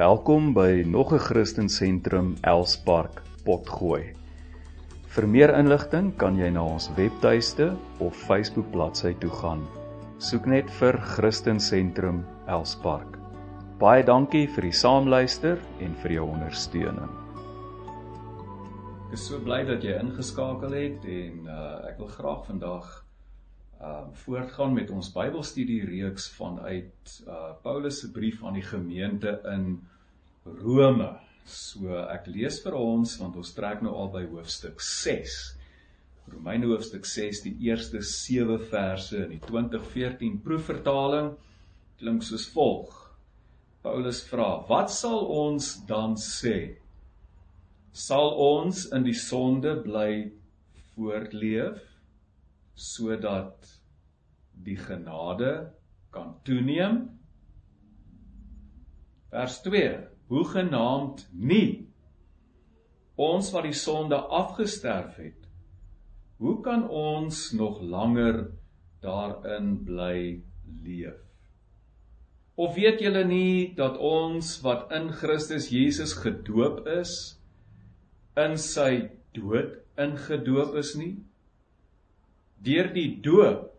Welkom by nog 'n Christensentrum Elspark Potgooi. Vir meer inligting kan jy na ons webtuiste of Facebook bladsy toe gaan. Soek net vir Christensentrum Elspark. Baie dankie vir die saamluister en vir jou ondersteuning. Ek is so bly dat jy ingeskakel het en uh, ek wil graag vandag uh voortgaan met ons Bybelstudie reeks vanuit uh Paulus se brief aan die gemeente in Rome. So ek lees vir ons want ons trek nou al by hoofstuk 6. Romeine hoofstuk 6, die eerste 7 verse in die 2014 proefvertaling klink soos volg. Paulus vra: "Wat sal ons dan sê? Sal ons in die sonde bly voortleef sodat die genade kan toeneem?" Vers 2 hoe genaamd nie. Ons wat die sonde afgesterf het hoe kan ons nog langer daarin bly leef? Of weet julle nie dat ons wat in Christus Jesus gedoop is in sy dood ingedoop is nie? Deur die doop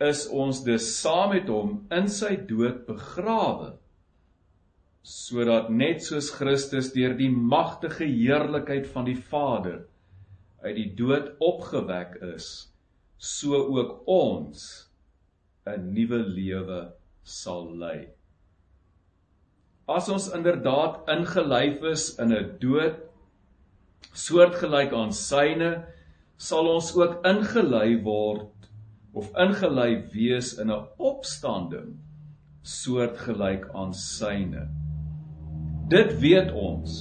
is ons dus saam met hom in sy dood begrawe sodat net soos Christus deur die magtige heerlikheid van die Vader uit die dood opgewek is, so ook ons 'n nuwe lewe sal lei. As ons inderdaad ingelyf is in 'n dood soortgelyk aan syne, sal ons ook ingelei word of ingelei wees in 'n opstanding soortgelyk aan syne. Dit weet ons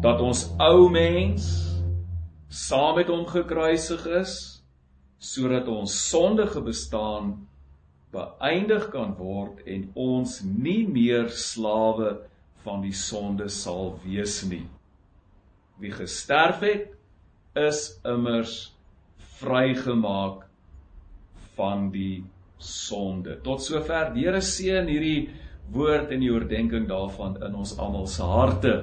dat ons ou mens saam met hom gekruisig is sodat ons sondige bestaan beëindig kan word en ons nie meer slawe van die sonde sal wees nie. Wie gesterf het, is immers vrygemaak van die sonde. Tot sover die Here seën hierdie woord en die oordeenking daarvan in ons almal se harte.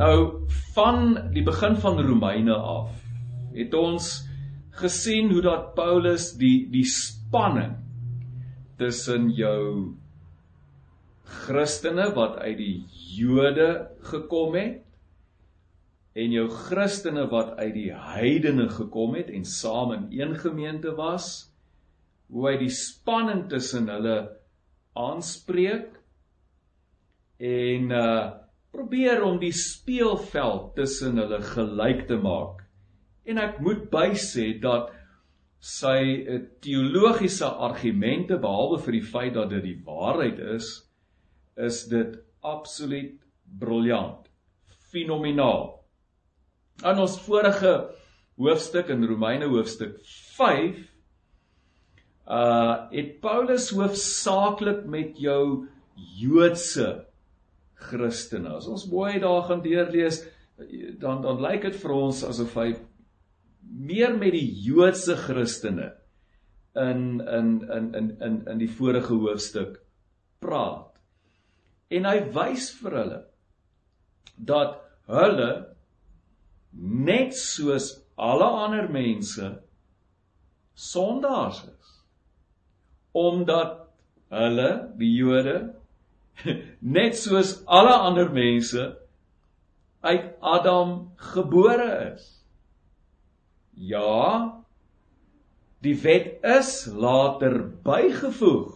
Nou van die begin van Romeine af het ons gesien hoe dat Paulus die die spanning tussen jou Christene wat uit die Jode gekom het en jou Christene wat uit die heidene gekom het en saam in een gemeente was hoe hy die spanning tussen hulle aanspreek en uh probeer om die speelveld tussen hulle gelyk te maak. En ek moet bysê dat sy uh, teologiese argumente behalwe vir die feit dat dit die waarheid is, is dit absoluut briljant. Fenomenaal. In ons vorige hoofstuk in Romeine hoofstuk uh het Paulus hoofsaaklik met jou Joodse Christene. As ons mooi daar gaan deurlees, dan dan lyk dit vir ons asof hy meer met die Joodse Christene in in in in in in die vorige hoofstuk praat. En hy wys vir hulle dat hulle net soos alle ander mense sondaars is omdat hulle die Jode net soos alle ander mense uit Adam gebore is. Ja, die wet is later bygevoeg,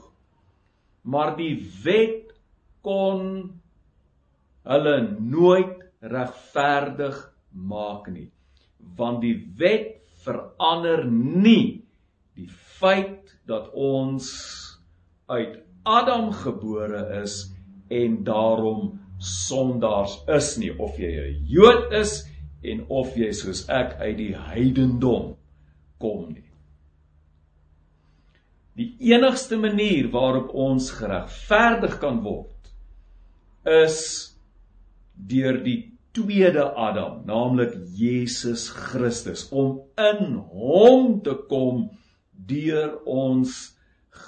maar die wet kon hulle nooit regverdig maak nie, want die wet verander nie die feit dat ons uit Adam gebore is en daarom sondaars is nie of jy 'n Jood is en of jy soos ek uit die heidendom kom nie. Die enigste manier waarop ons geregverdig kan word is deur die tweede Adam, naamlik Jesus Christus, om in hom te kom deur ons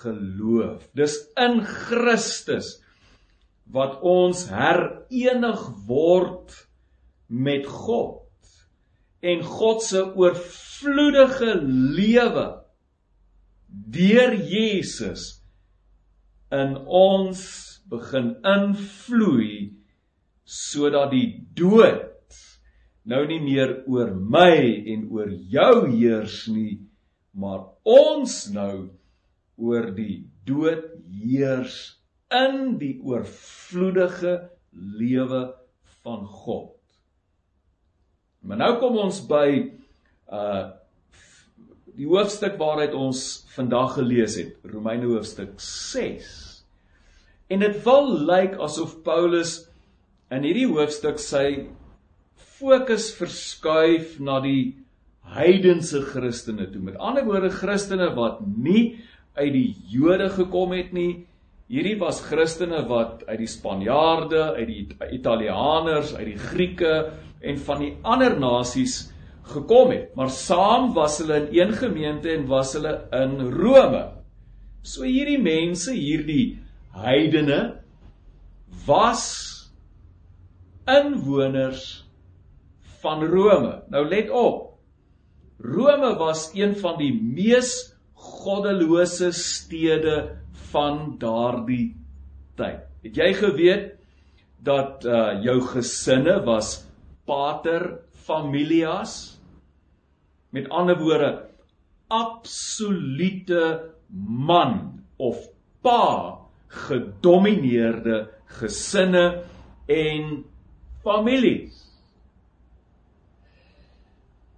geloof. Dis in Christus wat ons herenig word met God en God se oorvloedige lewe deur Jesus in ons begin invloei sodat die dood nou nie meer oor my en oor jou heers nie maar ons nou oor die dood heers in die oorvloedige lewe van God. Maar nou kom ons by uh die hoofstuk waaruit ons vandag gelees het, Romeine hoofstuk 6. En dit wil lyk asof Paulus in hierdie hoofstuk sy fokus verskuif na die heidense Christene toe. Met ander woorde Christene wat nie uit die Jode gekom het nie, Hierdie was Christene wat uit die Spanjaarde, uit die Italianers, uit die Grieke en van die ander nasies gekom het, maar saam was hulle in een gemeente en was hulle in Rome. So hierdie mense, hierdie heidene was inwoners van Rome. Nou let op. Rome was een van die mees goddelose stede van daardie tyd. Het jy geweet dat uh jou gesinne was pater familias? Met ander woorde absolute man of pa gedomeineerde gesinne en families.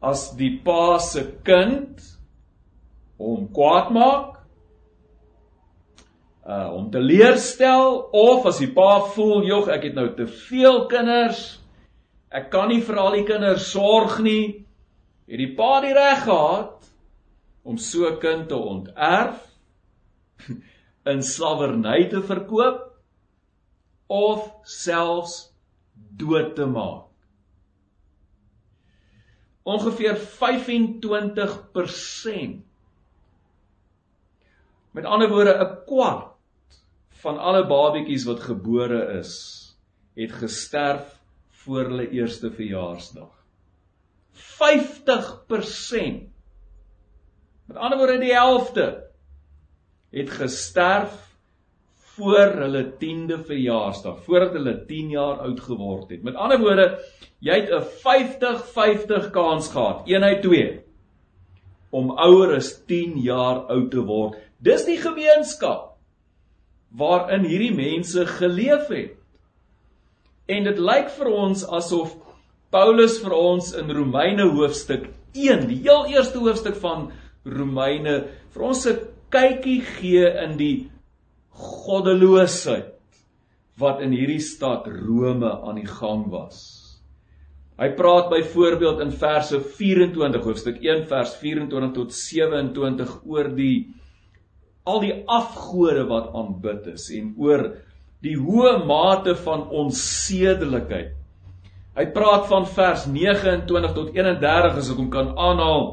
As die pa se kind hom kwaad maak, uh om te leerstel of as die pa voel, "Jog, ek het nou te veel kinders. Ek kan nie vir al die kinders sorg nie." Het die pa die reg gehad om so 'n kind te onterf, in slawerny te verkoop of selfs dood te maak. Ongeveer 25% Met ander woorde 'n kwart van alle babatjies wat gebore is, het gesterf voor hulle eerste verjaarsdag. 50%. Met ander woorde die helfte het gesterf voor hulle 10de verjaarsdag, voordat hulle 10 jaar oud geword het. Met ander woorde, jy het 'n 50-50 kans gehad, 1 uit 2 om ouer as 10 jaar oud te word. Dis die gemeenskap waarin hierdie mense geleef het. En dit lyk vir ons asof Paulus vir ons in Romeine hoofstuk 1, die heel eerste hoofstuk van Romeine, vir ons 'n kykie gee in die goddeloosheid wat in hierdie stad Rome aan die gang was. Hy praat byvoorbeeld in verse 24 hoofstuk 1 vers 24 tot 27 oor die al die afgode wat aanbid is en oor die hoë mate van onsedelikheid. Hy praat van vers 29 tot 31 as ek hom kan aanhaal.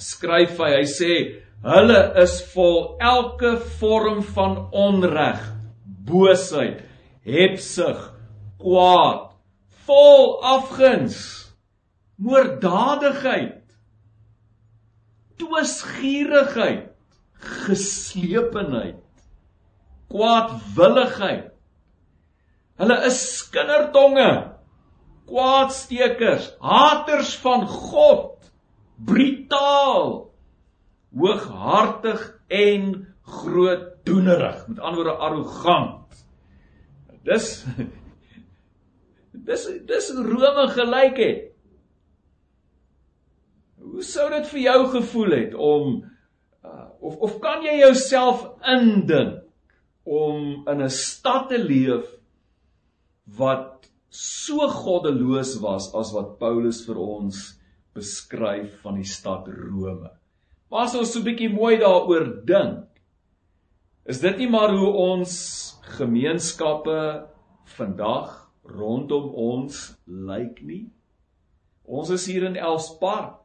Skryf hy, hy sê hulle is vol elke vorm van onreg, boosheid, hebsug, kwaad, vol afguns, moorddadigheid, twisgierigheid geslepenheid, kwaadwilligheid. Hulle is skindertonge, kwaadstekers, haters van God, brutaal, hooghartig en grootdoenerig, met ander woorde arrogant. Dis dis dis Rome gelyk het. Hoe sou dit vir jou gevoel het om Uh, of of kan jy jouself indink om in 'n stad te leef wat so goddeloos was as wat Paulus vir ons beskryf van die stad Rome. Maar as ons so 'n bietjie mooi daaroor dink, is dit nie maar hoe ons gemeenskappe vandag rondom ons lyk nie. Ons is hier in Elspark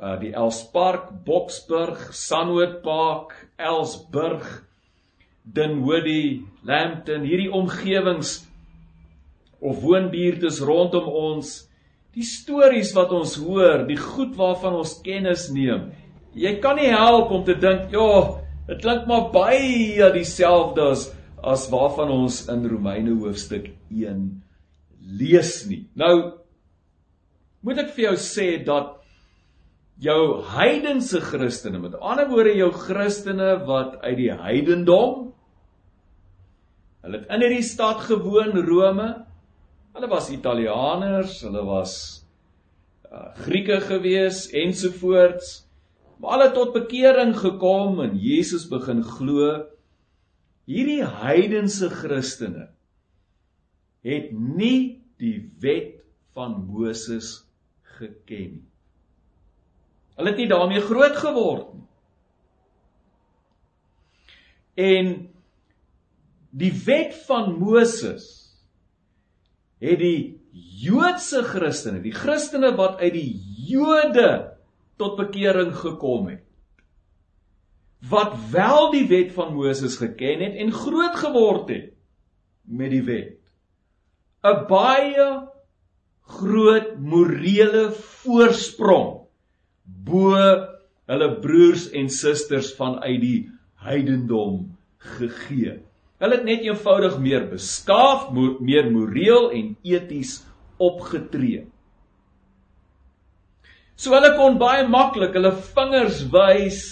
uh die Elspark, Boksburg, Sunwood Park, Elsburg, Dinwiddie, Lambton, hierdie omgewings of woonbuurtes rondom ons, die stories wat ons hoor, die goed waarvan ons kennis neem. Jy kan nie help om te dink, "Ja, dit klink maar baie dieselfde as as waarvan ons in Romeine hoofstuk 1 lees nie." Nou moet ek vir jou sê dat jou heidense Christene, met ander woorde jou Christene wat uit die heidendom hulle het in hierdie stad gewoon Rome, Hulle was Italianers, hulle was uh, Grieke gewees ensovoorts. Maar hulle tot bekering gekom en Jesus begin glo. Hierdie heidense Christene het nie die wet van Moses geken nie. Hulle het nie daarmee groot geword nie. En die wet van Moses het die Joodse Christene, die Christene wat uit die Jode tot bekering gekom het, wat wel die wet van Moses geken het en groot geword het met die wet, 'n baie groot morele voorsprong bo hulle broers en susters vanuit die heidendom gegee. Hulle het net eenvoudig meer beskaaf, meer moreel en eties opgetree. So hulle kon baie maklik hulle vingers wys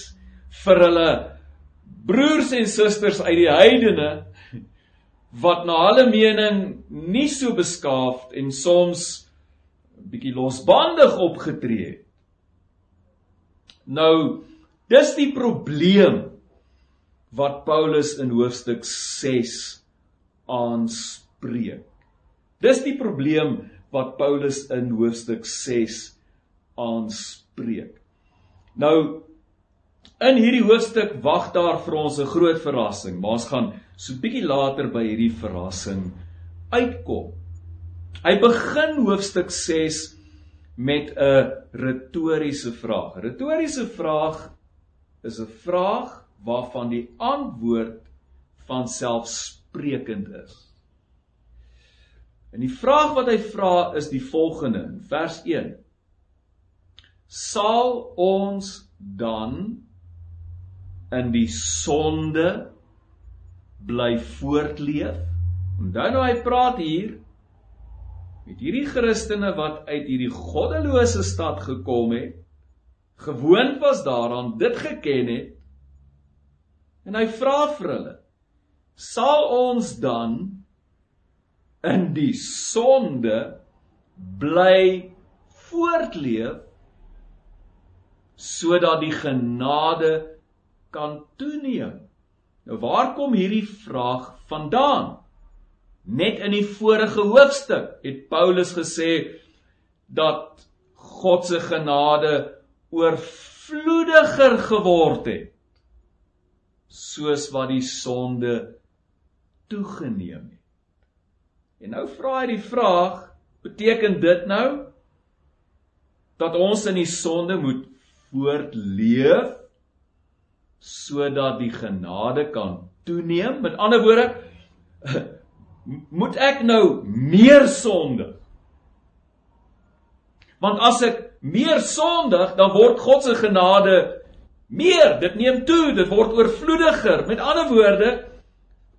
vir hulle broers en susters uit die heidene wat na hulle mening nie so beskaafd en soms bietjie losbandig opgetree het. Nou, dis die probleem wat Paulus in hoofstuk 6 aanspreek. Dis die probleem wat Paulus in hoofstuk 6 aanspreek. Nou in hierdie hoofstuk wag daar vir ons 'n groot verrassing, maar ons gaan so 'n bietjie later by hierdie verrassing uitkom. Hy begin hoofstuk 6 met 'n retoriese vraag. Retoriese vraag is 'n vraag waarvan die antwoord van selfsprekend is. En die vraag wat hy vra is die volgende in vers 1. Sal ons dan in die sonde bly voortleef? Onthou nou hy praat hier met hierdie Christene wat uit hierdie goddelose stad gekom het, gewoond was daaraan, dit geken het En hy vra vir hulle: "Sal ons dan in die sonde bly voortleef sodat die genade kan toeneem?" Nou waar kom hierdie vraag vandaan? Net in die vorige hoofstuk het Paulus gesê dat God se genade oorvloediger geword het soos wat die sonde toegeneem het. En nou vra hy die vraag, beteken dit nou dat ons in die sonde moet voortleef sodat die genade kan toeneem? Met ander woorde, moet ek nou meer sondig? Want as ek meer sondig, dan word God se genade Meer, dit neem toe, dit word oorvloediger. Met ander woorde,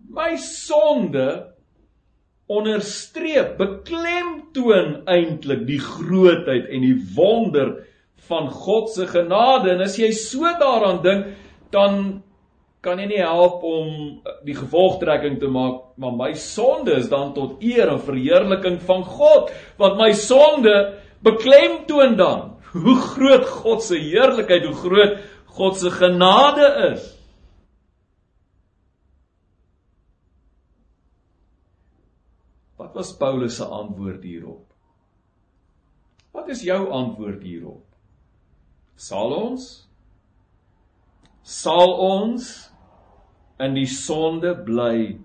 my sonde onderstreep, beklemtoon eintlik die grootheid en die wonder van God se genade. En as jy so daaraan dink, dan kan jy nie help om die gevolgtrekking te maak, maar my sonde is dan tot eer en verheerliking van God, want my sonde beklemtoon dan hoe groot God se heerlikheid, hoe groot God se genade is. Wat was Paulus se antwoord hierop? Wat is jou antwoord hierop? Sal ons sal ons in die sonde bly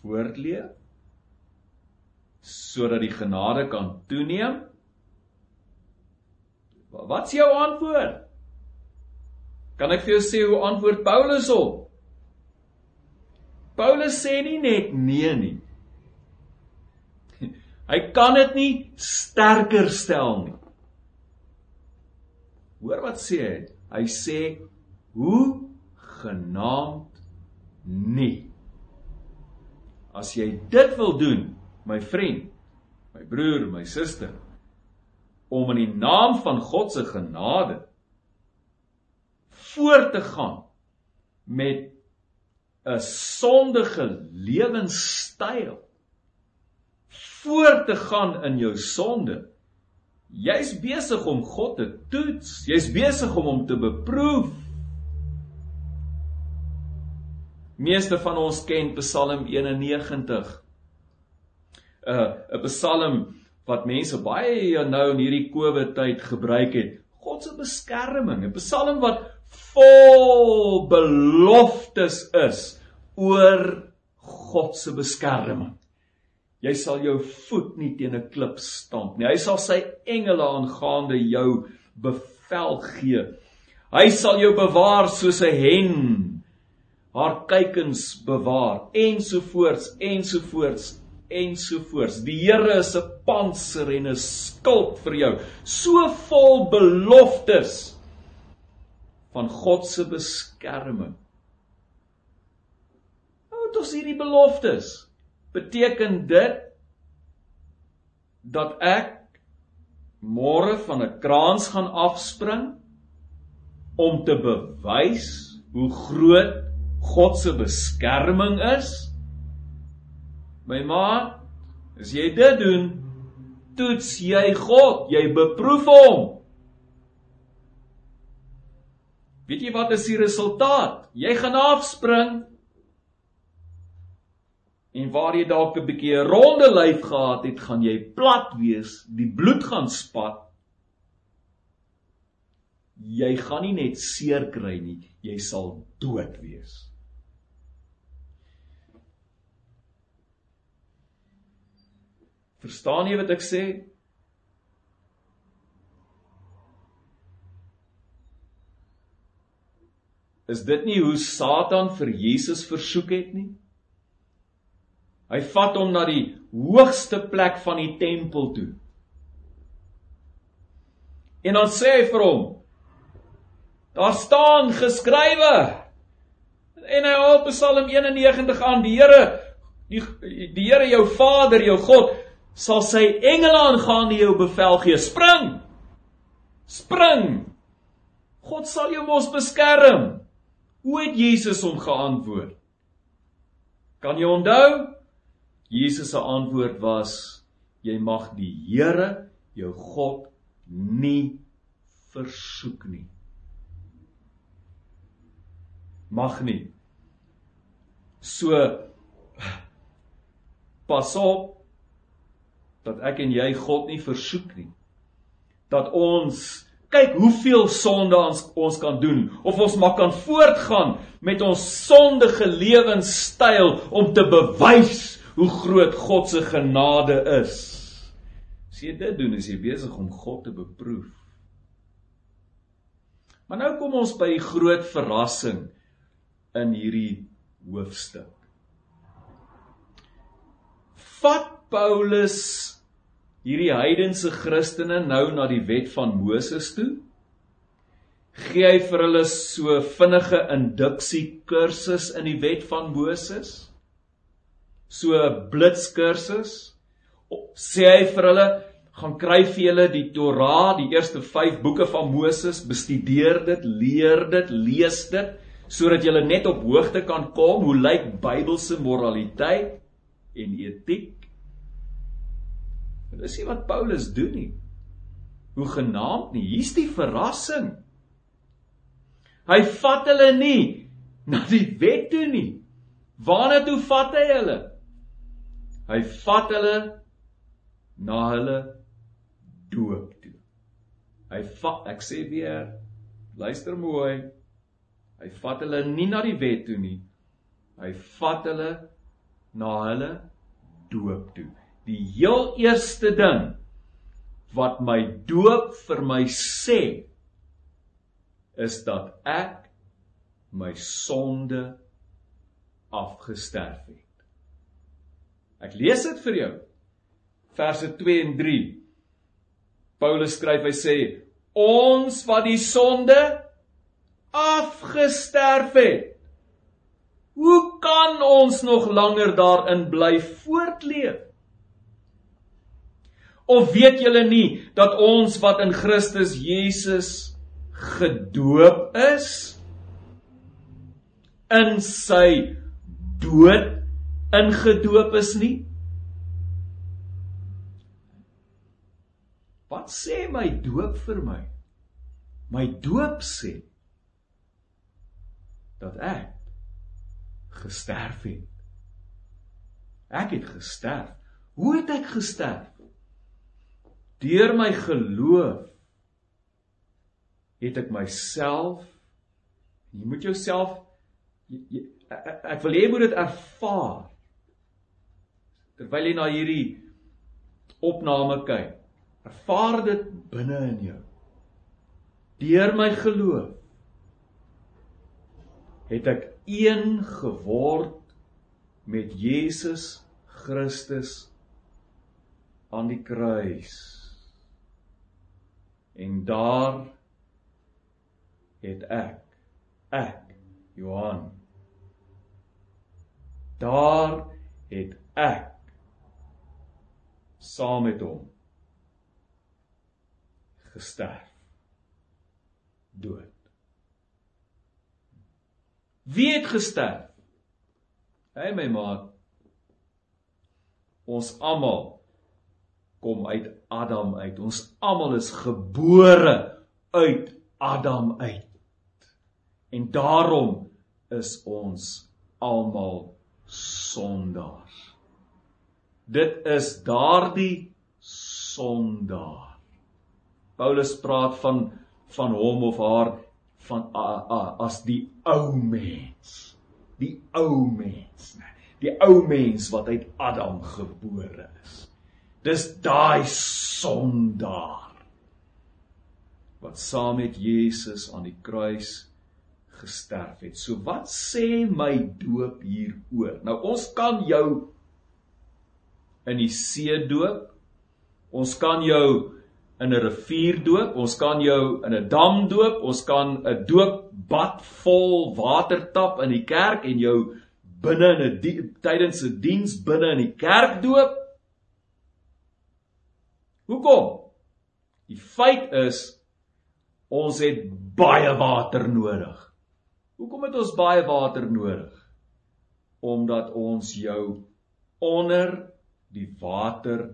voortleef sodat die genade kan toeneem? Wat's jou antwoord? Kan ek vir jou sê hoe antwoord Paulus op? Paulus sê nie net nee nie. Hy kan dit nie sterker stel nie. Hoor wat sê hy? Hy sê hoe genaamd nie. As jy dit wil doen, my vriend, my broer, my suster, om in die naam van God se genade voort te gaan met 'n sondige lewenstyl voort te gaan in jou sonde. Jy's besig om God te toets, jy's besig om hom te beproef. Meeste van ons ken Psalm 91. 'n uh, 'n Psalm wat mense baie nou in hierdie COVID tyd gebruik het. God se beskerming, 'n Psalm wat vol beloftes is oor God se beskerming. Jy sal jou voet nie teen 'n klip stamp nie. Hy sal sy engele aangaande jou bevel gee. Hy sal jou bewaar soos 'n hen haar kuikens bewaar ensovoorts ensovoorts ensovoorts. Die Here is 'n panser en 'n skild vir jou, so vol beloftes van God se beskerming. Nou het ons hierdie beloftes beteken dit dat ek môre van 'n kraans gaan afspring om te bewys hoe groot God se beskerming is? My maat, as jy dit doen, toets jy God, jy beproef hom. Weet jy wat is die resultaat? Jy gaan afspring en waar jy dalk 'n bietjie 'n ronde lyf gehad het, gaan jy plat wees, die bloed gaan spat. Jy gaan nie net seer kry nie, jy sal dood wees. Verstaan jy wat ek sê? Is dit nie hoe Satan vir Jesus versoek het nie? Hy vat hom na die hoogste plek van die tempel toe. En dan sê hy vir hom: Daar staan geskrywe. En hy haal Psalm 91 aan: Die Here, die die Here jou Vader, jou God, sal sy engele aangaan die jou bevel gee: Spring! Spring! God sal jou mos beskerm. Hoe het Jesus hom geantwoord? Kan jy onthou? Jesus se antwoord was: Jy mag die Here, jou God, nie versoek nie. Mag nie. So pas op dat ek en jy God nie versoek nie. Dat ons kyk hoeveel sonde ons ons kan doen of ons maar kan voortgaan met ons sondige lewenstyl om te bewys hoe groot God se genade is. As jy dit doen, is jy besig om God te beproef. Maar nou kom ons by die groot verrassing in hierdie hoofstuk. Vat Paulus hierdie heidense Christene nou na die wet van Moses toe? Gee hy vir hulle so vinnige induksie kursus in die wet van Moses? so 'n blitskursus. Sê hy vir hulle, gaan kry vir julle die Torah, die eerste 5 boeke van Moses, bestudeer dit, leer dit, lees dit sodat julle net op hoogte kan kom hoe lyk Bybelse moraliteit en etiek. Dit is nie wat Paulus doen nie. Hoe genaamd nie. Hier's die verrassing. Hy vat hulle nie na die wet toe nie. Waarna toe vat hy hulle? Hy vat hulle na hulle doop toe. Hy vat ek sê weer luister mooi. Hy vat hulle nie na die wet toe nie. Hy vat hulle na hulle doop toe. Die heel eerste ding wat my doop vir my sê is dat ek my sonde afgesterf het. Ek lees dit vir jou. Verse 2 en 3. Paulus skryf, hy sê ons wat die sonde afgesterf het. Hoe kan ons nog langer daarin bly voortleef? Of weet julle nie dat ons wat in Christus Jesus gedoop is in sy dood ingedoop is nie? Wat sê my doop vir my? My doop sê dat ek gesterf het. Ek het gesterf. Hoe het ek gesterf? Deur my geloof het ek myself jy moet jouself ek wil hê jy moet dit ervaar. Terwyl jy na hierdie opname kyk ervaar dit binne in jou. Deur my geloof het ek een geword met Jesus Christus aan die kruis En daar het ek ek Johan. Daar het ek saam met hom gesterf. Dood. Wie het gesterf? Hy my maat. Ons almal kom uit Adam uit. Ons almal is gebore uit Adam uit. En daarom is ons almal sondaars. Dit is daardie sondaar. Paulus praat van van hom of haar van a, a, as die ou mens. Die ou mens, né? Die ou mens wat uit Adam gebore is. Dis daai sondaar wat saam met Jesus aan die kruis gesterf het. So wat sê my doop hieroor? Nou ons kan jou in die see doop. Ons kan jou in 'n rivier doop, ons kan jou in 'n dam doop, ons kan 'n doopbad vol water tap in die kerk en jou binne in 'n die, tydens 'n die diens binne in die kerk doop. Hoekom? Die feit is ons het baie water nodig. Hoekom het ons baie water nodig? Omdat ons jou onder die water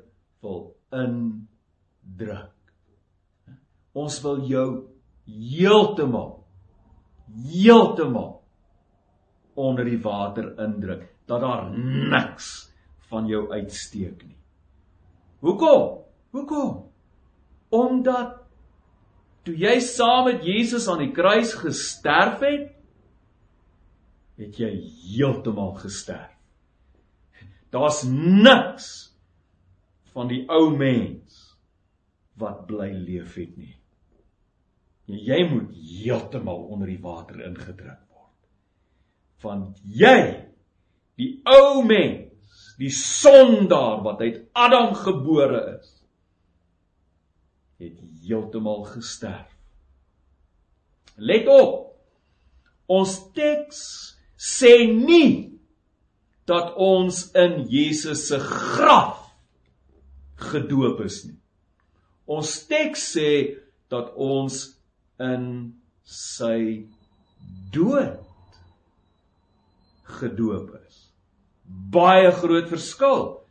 wil indruk. Ons wil jou heeltemal heeltemal onder die water indruk dat daar niks van jou uitsteek nie. Hoekom? Hoekom? Omdat toe jy saam met Jesus aan die kruis gesterf het, het jy heeltemal gesterf. Daar's niks van die ou mens wat bly leef het nie. Jy moet heeltemal onder die water ingedruk word. Want jy die ou mens, die sondaar wat uit Adam gebore is, het heeltemal gesterf. Let op. Ons teks sê nie dat ons in Jesus se graf gedoop is nie. Ons teks sê dat ons in sy dood gedoop is. Baie groot verskil.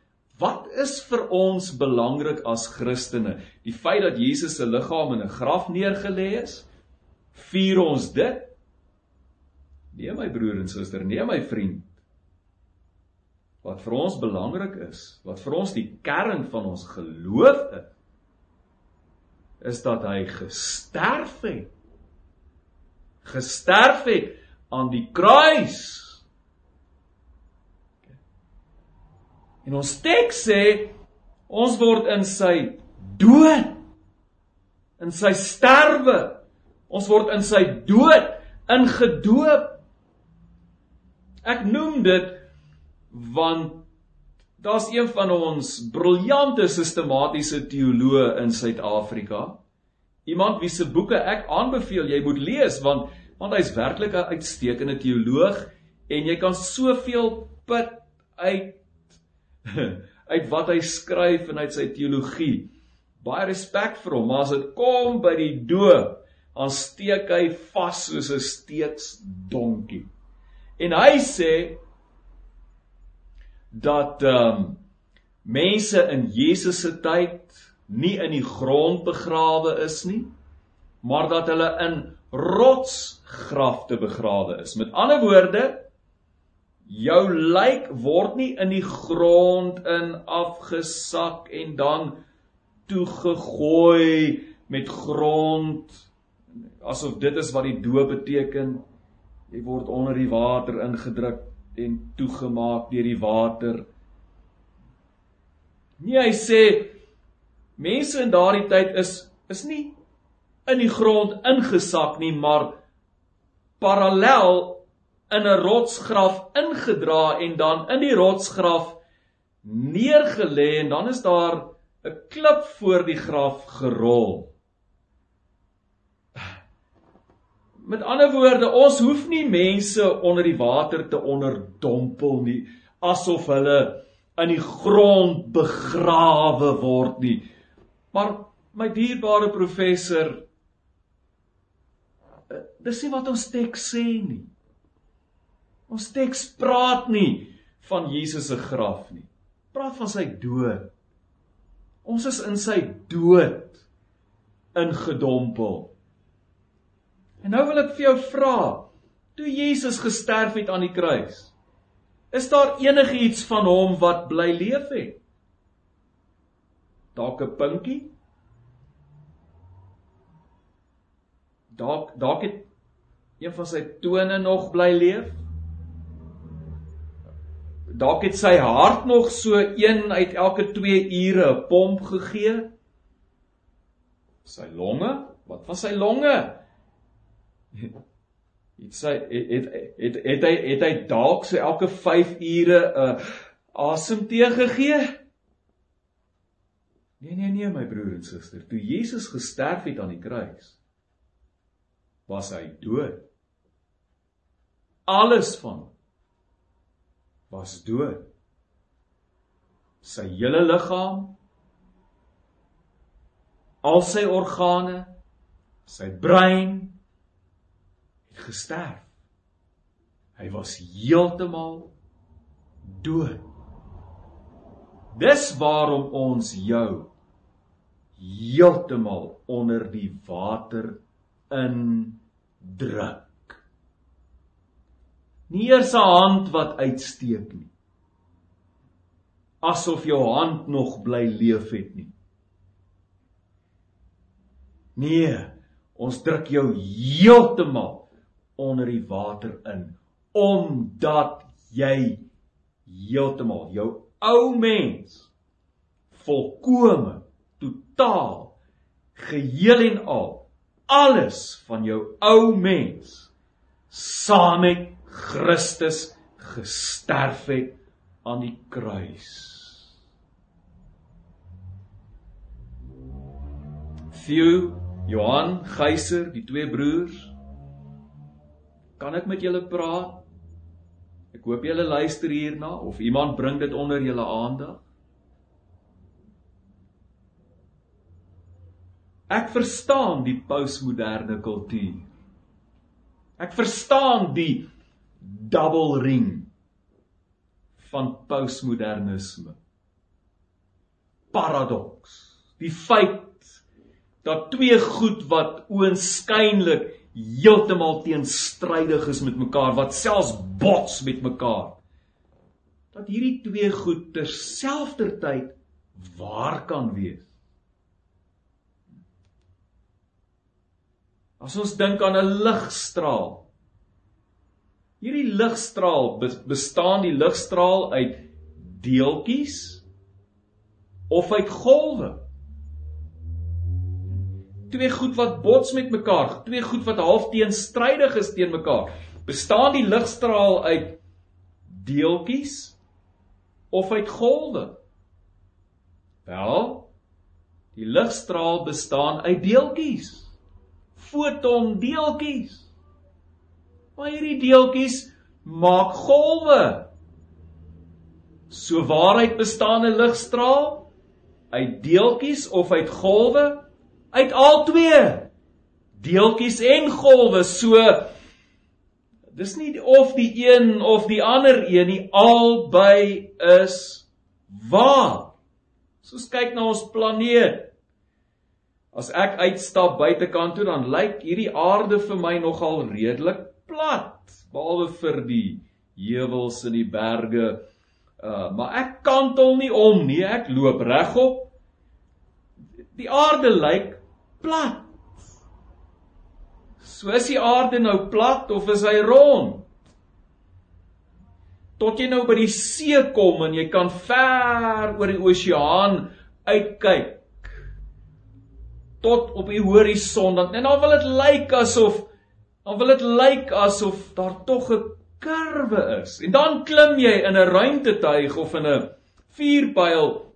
Wat is vir ons belangrik as Christene? Die feit dat Jesus se liggaam in 'n graf neergelê is? Vier ons dit? Nee my broer en suster, nee my vriend. Wat vir ons belangrik is, wat vir ons die kern van ons geloof is, is dat hy gesterf het. Gesterf het aan die kruis En ons teks sê ons word in sy dood. In sy sterwe. Ons word in sy dood ingedoop. Ek noem dit want daar's een van ons briljante sistematiese teoloë in Suid-Afrika. Iemand wie se boeke ek aanbeveel jy moet lees want want hy's werklik 'n uitstekende teoloog en jy kan soveel put uit uit wat hy skryf en uit sy teologie. Baie respek vir hom, maar as dit kom by die doop, dan steek hy vas soos 'n steeksdonkie. En hy sê dat ehm um, mense in Jesus se tyd nie in die grond begrawe is nie, maar dat hulle in rotsgrafte begrawe is. Met ander woorde, jou lijk word nie in die grond in afgesak en dan toegegooi met grond asof dit is wat die doop beteken. Jy word onder die water ingedruk en toegemaak deur die water. Nee, hy sê mense in daardie tyd is is nie in die grond ingesak nie, maar parallel in 'n rotsgraf ingedra en dan in die rotsgraf neergelê en dan is daar 'n klip voor die graf gerol. Met ander woorde, ons hoef nie mense onder die water te onderdompel nie asof hulle in die grond begrawe word nie. Maar my dierbare professor, eh, dis nie wat ons teks sê nie. Ons teks praat nie van Jesus se graf nie. Praat van sy dood. Ons is in sy dood ingedompel. En nou wil ek vir jou vra, toe Jesus gesterf het aan die kruis, is daar enigiets van hom wat bly leef het? Dalk 'n pinkie? Dalk dalk het een van sy tone nog bly leef? Dalk het sy hart nog so een uit elke 2 ure 'n pomp gegee? Sy longe? Wat van sy longe? Het sy het het het, het hy het hy dalk so elke 5 ure 'n uh, asem teëgegee? Nee nee nee my broer en suster, toe Jesus gesterf het aan die kruis, was hy dood. Alles van was dood. Sy hele liggaam, al sy organe, sy brein, het gesterf. Hy was heeltemal dood. Dis waarom ons jou heeltemal onder die water indruk. Nie eers 'n hand wat uitsteek nie. Asof jou hand nog bly leef het nie. Nee, ons druk jou heeltemal onder die water in omdat jy heeltemal jou ou mens volkome totaal geheel en al alles van jou ou mens saam met Christus gesterf het aan die kruis. Theo, Johan, Geyser, die twee broers Kan ek met julle praat? Ek hoop julle luister hierna of iemand bring dit onder julle aandag. Ek verstaan die postmoderne kultuur. Ek verstaan die double ring van postmodernisme. Paradoks. Die feit dat twee goed wat oënskynlik heeltemal teenstrydig is met mekaar wat selfs bots met mekaar dat hierdie twee goed terselfdertyd waar kan wees as ons dink aan 'n ligstraal hierdie ligstraal bestaan die ligstraal uit deeltjies of uit golwe twee goed wat bots met mekaar, twee goed wat half teenstrydig is teen mekaar. Bestaan die ligstraal uit deeltjies of uit golwe? Wel, die ligstraal bestaan uit deeltjies. Foton deeltjies. Maar hierdie deeltjies maak golwe. So waaruit bestaan 'n ligstraal? Uit deeltjies of uit golwe? Uit al twee. Deeltjies en golwe. So dis nie of die een of die ander een nie, albei is waar. Soos kyk na ons planeet. As ek uitstap buitekant toe, dan lyk hierdie aarde vir my nogal redelik plat, behalwe vir die heuwels en die berge. Uh, maar ek kantel nie om nie, ek loop regop. Die aarde lyk plat. So is die aarde nou plat of is hy rond? Tot jy nou by die see kom en jy kan ver oor die oseaan uitkyk tot op die horison dan en dan wil dit lyk asof dan wil dit lyk asof daar tog 'n kurwe is. En dan klim jy in 'n ruimtetuig of in 'n vuurpyl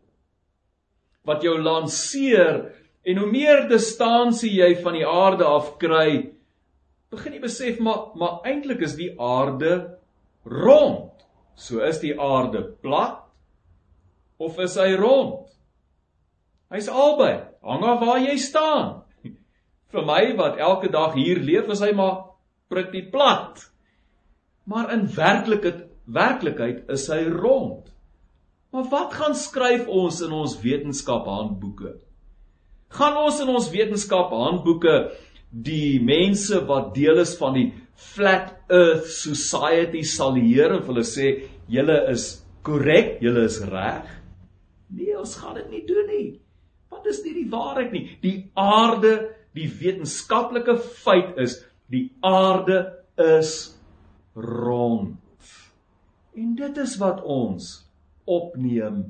wat jou lanseer en hoe meer distansie jy van die aarde af kry, begin jy besef maar maar eintlik is die aarde rond. So is die aarde plat of is hy rond? Hy's albei. Hang af waar jy staan. Vir my wat elke dag hier leef, is hy maar pretty plat. Maar in werklikheid werklikheid is hy rond. Maar wat gaan skryf ons in ons wetenskaphandboeke? Gaan ons in ons wetenskaphandboeke die mense wat deel is van die Flat Earth Society salieer en hulle sê julle is korrek, julle is reg? Nee, ons gaan dit nie doen nie. Wat is nie die waarheid nie? Die aarde, die wetenskaplike feit is die aarde is rond. En dit is wat ons opneem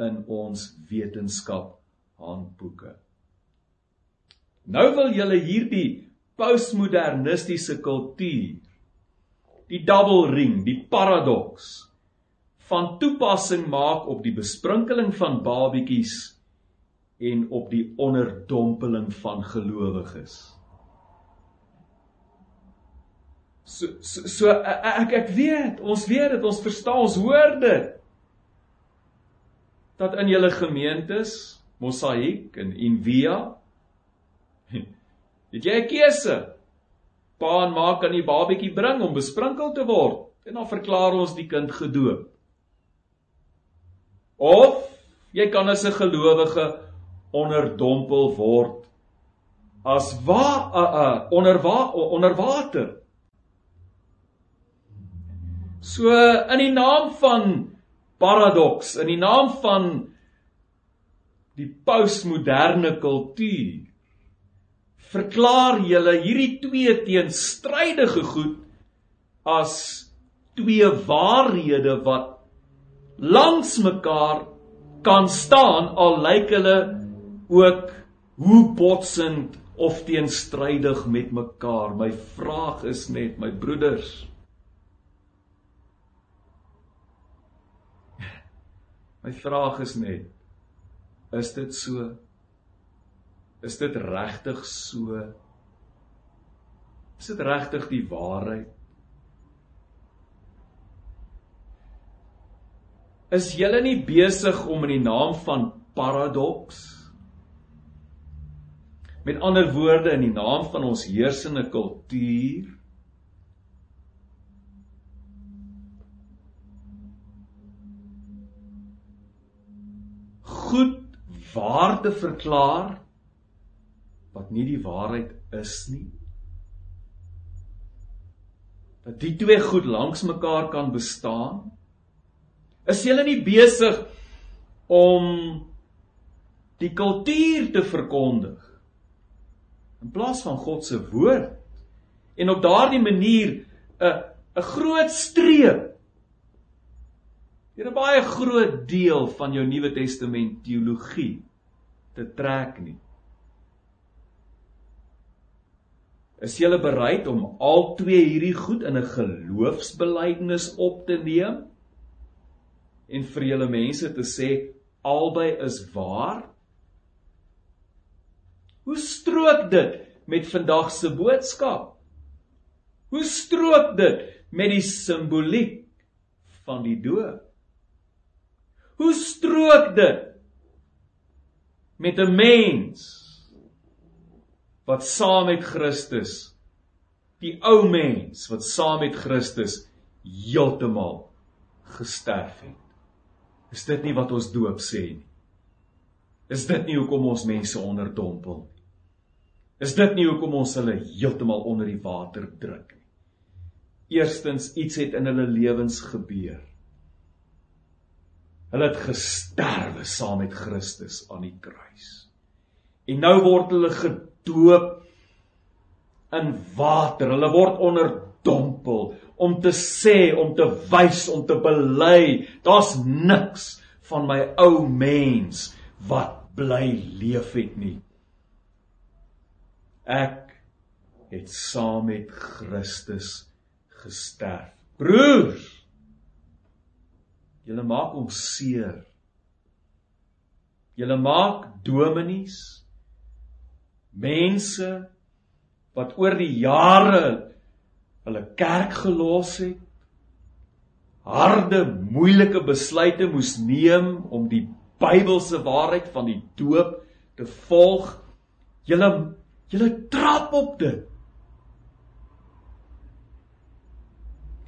in ons wetenskap handboeke. Nou wil julle hierdie postmodernistiese kultuur die double ring, die paradoks van toepassing maak op die besprinkeling van babetjies en op die onderdompeling van gelowiges. So so, so ek ek weet, ons weet dit, ons verstaan, ons hoor dit. Dat in julle gemeentes, Mosaïek en Envia het jy 'n keuse. Pa en ma kan die babatjie bring om besprinkel te word en dan verklaar ons die kind gedoop. Of jy kan as 'n gelowige onderdompel word as wa uh, uh, onder wa onder water. So in die naam van paradoks, in die naam van die postmoderne kultuur verklaar julle hierdie twee teenstrydige goed as twee waarhede wat langs mekaar kan staan al lyk hulle ook hoe botsend of teenstrydig met mekaar. My vraag is net my broeders. My vraag is net is dit so? Is dit regtig so? Is dit regtig die waarheid? Is julle nie besig om in die naam van paradoks Met ander woorde in die naam van ons heersende kultuur goed waarde verklaar wat nie die waarheid is nie. Dat die twee goed langs mekaar kan bestaan. Is jy nie besig om die kultuur te verkondig in plaas van God se woord en op daardie manier 'n 'n groot streep deur 'n baie groot deel van jou Nuwe Testament teologie te trek nie. Is julle bereid om al twee hierdie goed in 'n geloofsbelijdenis op te neem? En vir julle mense te sê albei is waar? Hoe strook dit met vandag se boodskap? Hoe strook dit met die simboliek van die dood? Hoe strook dit met 'n mens wat saam met Christus die ou mens wat saam met Christus heeltemal gesterf het. Is dit nie wat ons doop sê nie? Is dit nie hoekom ons mense onderdompel nie? Is dit nie hoekom ons hulle heeltemal onder die water druk nie? Eerstens iets het in hulle lewens gebeur. Hulle het gesterwe saam met Christus aan die kruis. En nou word hulle gedoop in water. Hulle word onderdompel om te sê, om te wys, om te bely, daar's niks van my ou mens wat bly leef het nie. Ek het saam met Christus gesterf. Broers, julle maak hom seer. Julle maak dominees mense wat oor die jare hulle kerk gelos het harde moeilike besluite moes neem om die Bybelse waarheid van die doop te volg julle julle trap op dit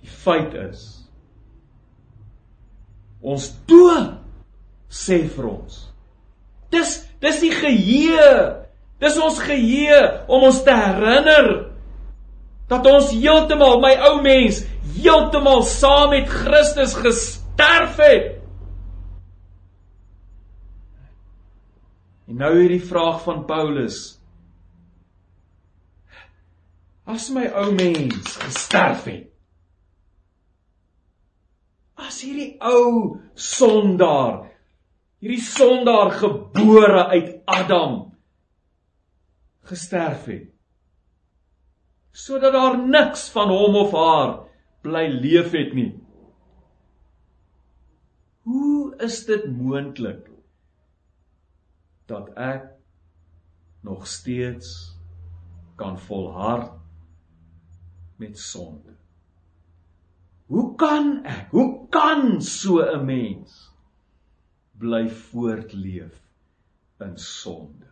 die feit is ons doop sê vir ons dis dis die geheue Dis ons geheue om ons te herinner dat ons heeltemal my ou mens heeltemal saam met Christus gesterf het. En nou hierdie vraag van Paulus. As my ou mens gesterf het. As hierdie ou sondaar, hierdie sondaar gebore uit Adam gesterf het sodat daar niks van hom of haar bly leef het nie hoe is dit moontlik dat ek nog steeds kan volhard met sonde hoe kan ek hoe kan so 'n mens bly voortleef in sonde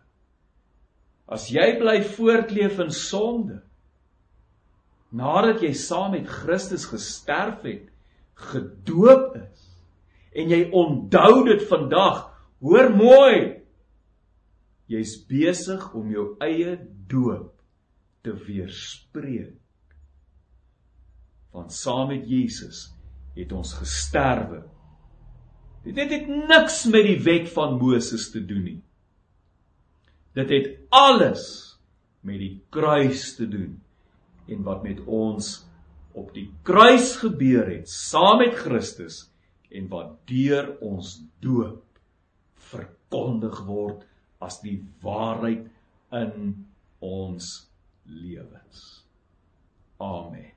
As jy bly voortleef in sonde nadat jy saam met Christus gesterf het, gedoop is en jy onthou dit vandag, hoor mooi. Jy's besig om jou eie doop te weerspreek. Want saam met Jesus het ons gesterwe. Dit het niks met die wet van Moses te doen nie. Dit het alles met die kruis te doen en wat met ons op die kruis gebeur het saam met Christus en wat deur ons doop verkondig word as die waarheid in ons lewens. Amen.